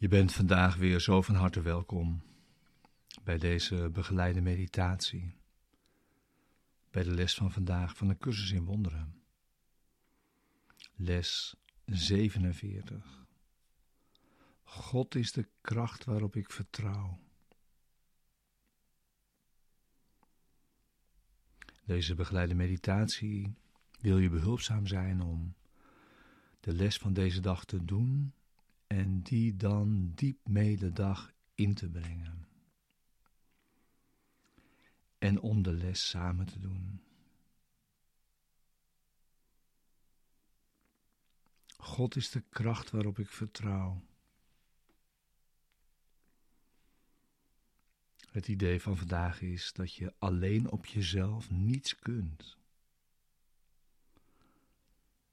Je bent vandaag weer zo van harte welkom bij deze begeleide meditatie, bij de les van vandaag van de cursus in wonderen. Les 47. God is de kracht waarop ik vertrouw. Deze begeleide meditatie wil je behulpzaam zijn om de les van deze dag te doen en die dan diep mee de dag in te brengen. En om de les samen te doen. God is de kracht waarop ik vertrouw. Het idee van vandaag is dat je alleen op jezelf niets kunt.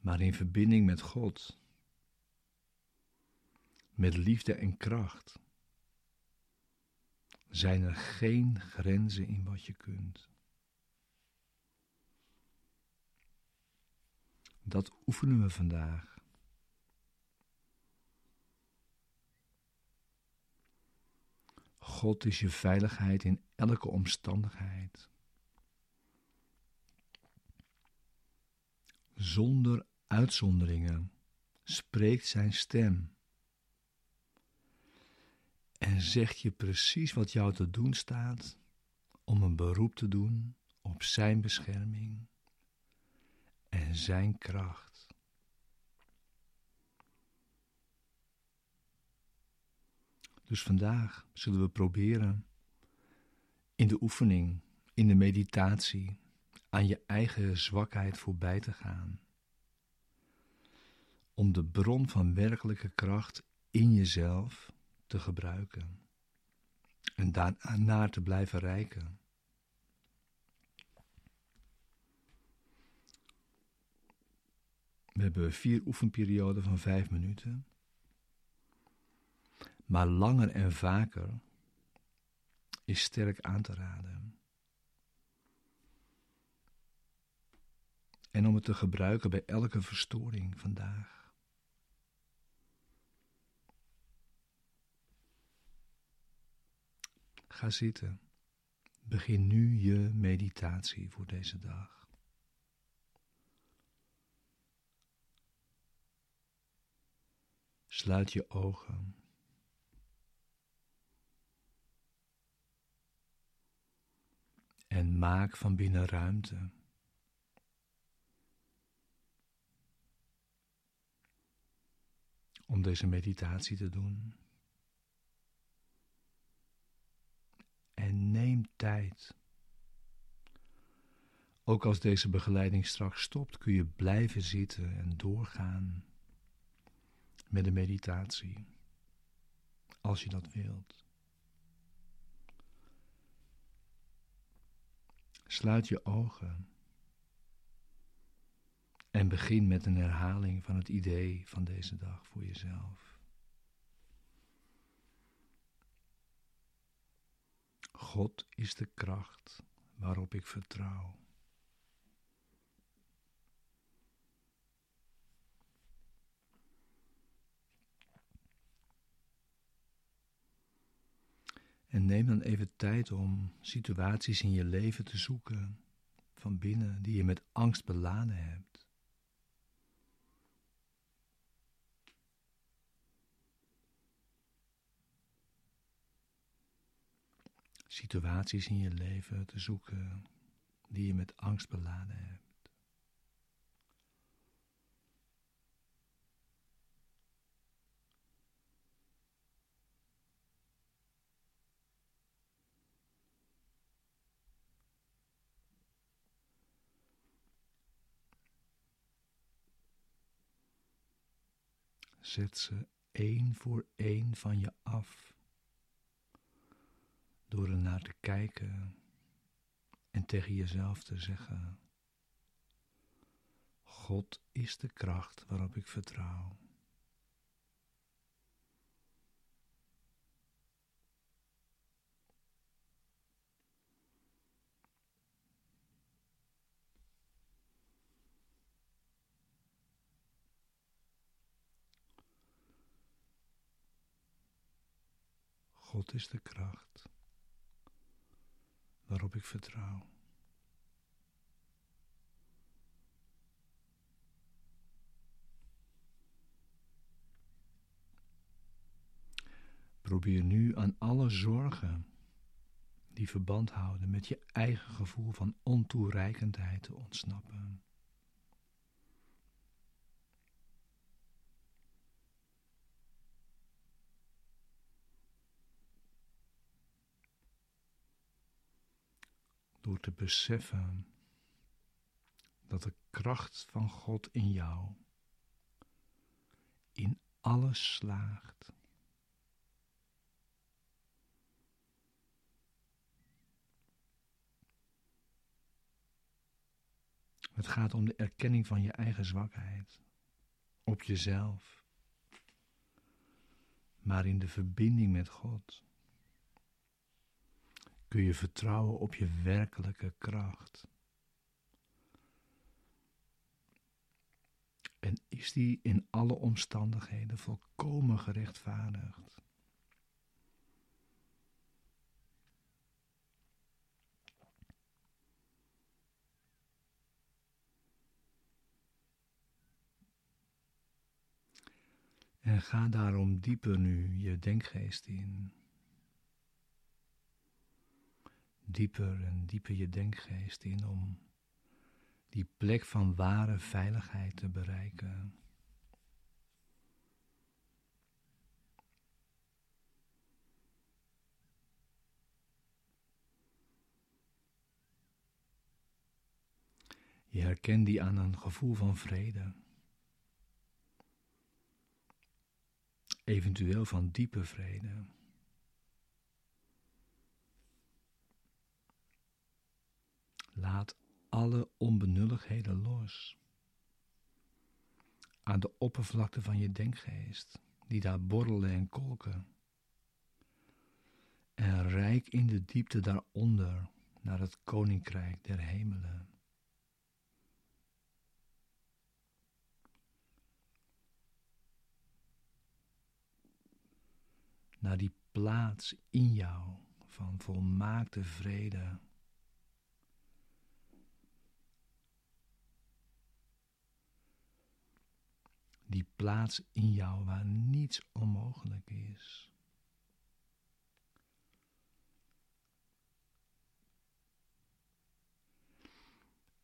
Maar in verbinding met God met liefde en kracht, zijn er geen grenzen in wat je kunt. Dat oefenen we vandaag. God is je veiligheid in elke omstandigheid. Zonder uitzonderingen spreekt zijn stem en zegt je precies wat jou te doen staat om een beroep te doen op Zijn bescherming en Zijn kracht. Dus vandaag zullen we proberen in de oefening, in de meditatie, aan je eigen zwakheid voorbij te gaan. Om de bron van werkelijke kracht in jezelf te gebruiken en daarna te blijven rijken. We hebben vier oefenperioden van vijf minuten. Maar langer en vaker is sterk aan te raden. En om het te gebruiken bij elke verstoring vandaag. Ga zitten. Begin nu je meditatie voor deze dag. Sluit je ogen. En maak van binnen ruimte. Om deze meditatie te doen. en neem tijd. Ook als deze begeleiding straks stopt, kun je blijven zitten en doorgaan met de meditatie, als je dat wilt. Sluit je ogen en begin met een herhaling van het idee van deze dag voor jezelf. God is de kracht waarop ik vertrouw. En neem dan even tijd om situaties in je leven te zoeken van binnen die je met angst beladen hebt. Situaties in je leven te zoeken die je met angst beladen hebt. Zet ze één voor één van je af door er naar te kijken en tegen jezelf te zeggen: God is de kracht waarop ik vertrouw. God is de kracht waarop ik vertrouw. Probeer nu aan alle zorgen die verband houden met je eigen gevoel van ontoereikendheid te ontsnappen. Door te beseffen dat de kracht van God in jou in alles slaagt. Het gaat om de erkenning van je eigen zwakheid, op jezelf, maar in de verbinding met God kun je vertrouwen op je werkelijke kracht. En is die in alle omstandigheden volkomen gerechtvaardigd? En ga daarom dieper nu je denkgeest in. Dieper en dieper je denkgeest in om die plek van ware veiligheid te bereiken. Je herkent die aan een gevoel van vrede. eventueel van diepe vrede. Laat alle onbenulligheden los. Aan de oppervlakte van je denkgeest, die daar borrelen en kolken. En rijk in de diepte daaronder naar het koninkrijk der hemelen. naar die plaats in jou van volmaakte vrede. Plaats in jou waar niets onmogelijk is.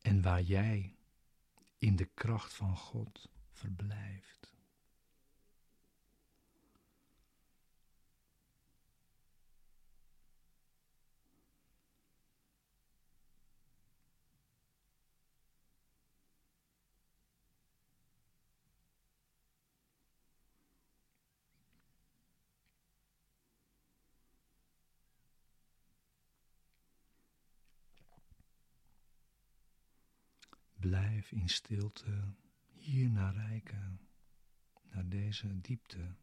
En waar jij in de kracht van God verblijft. Blijf in stilte hier naar rijken, naar deze diepte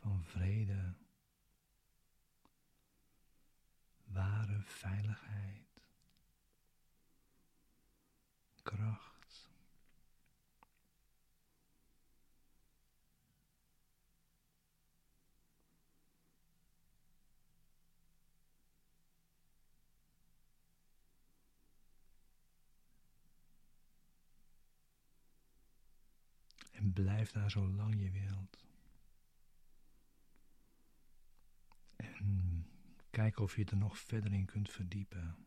van vrede, ware veiligheid, kracht. En blijf daar zo lang je wilt. En kijk of je er nog verder in kunt verdiepen.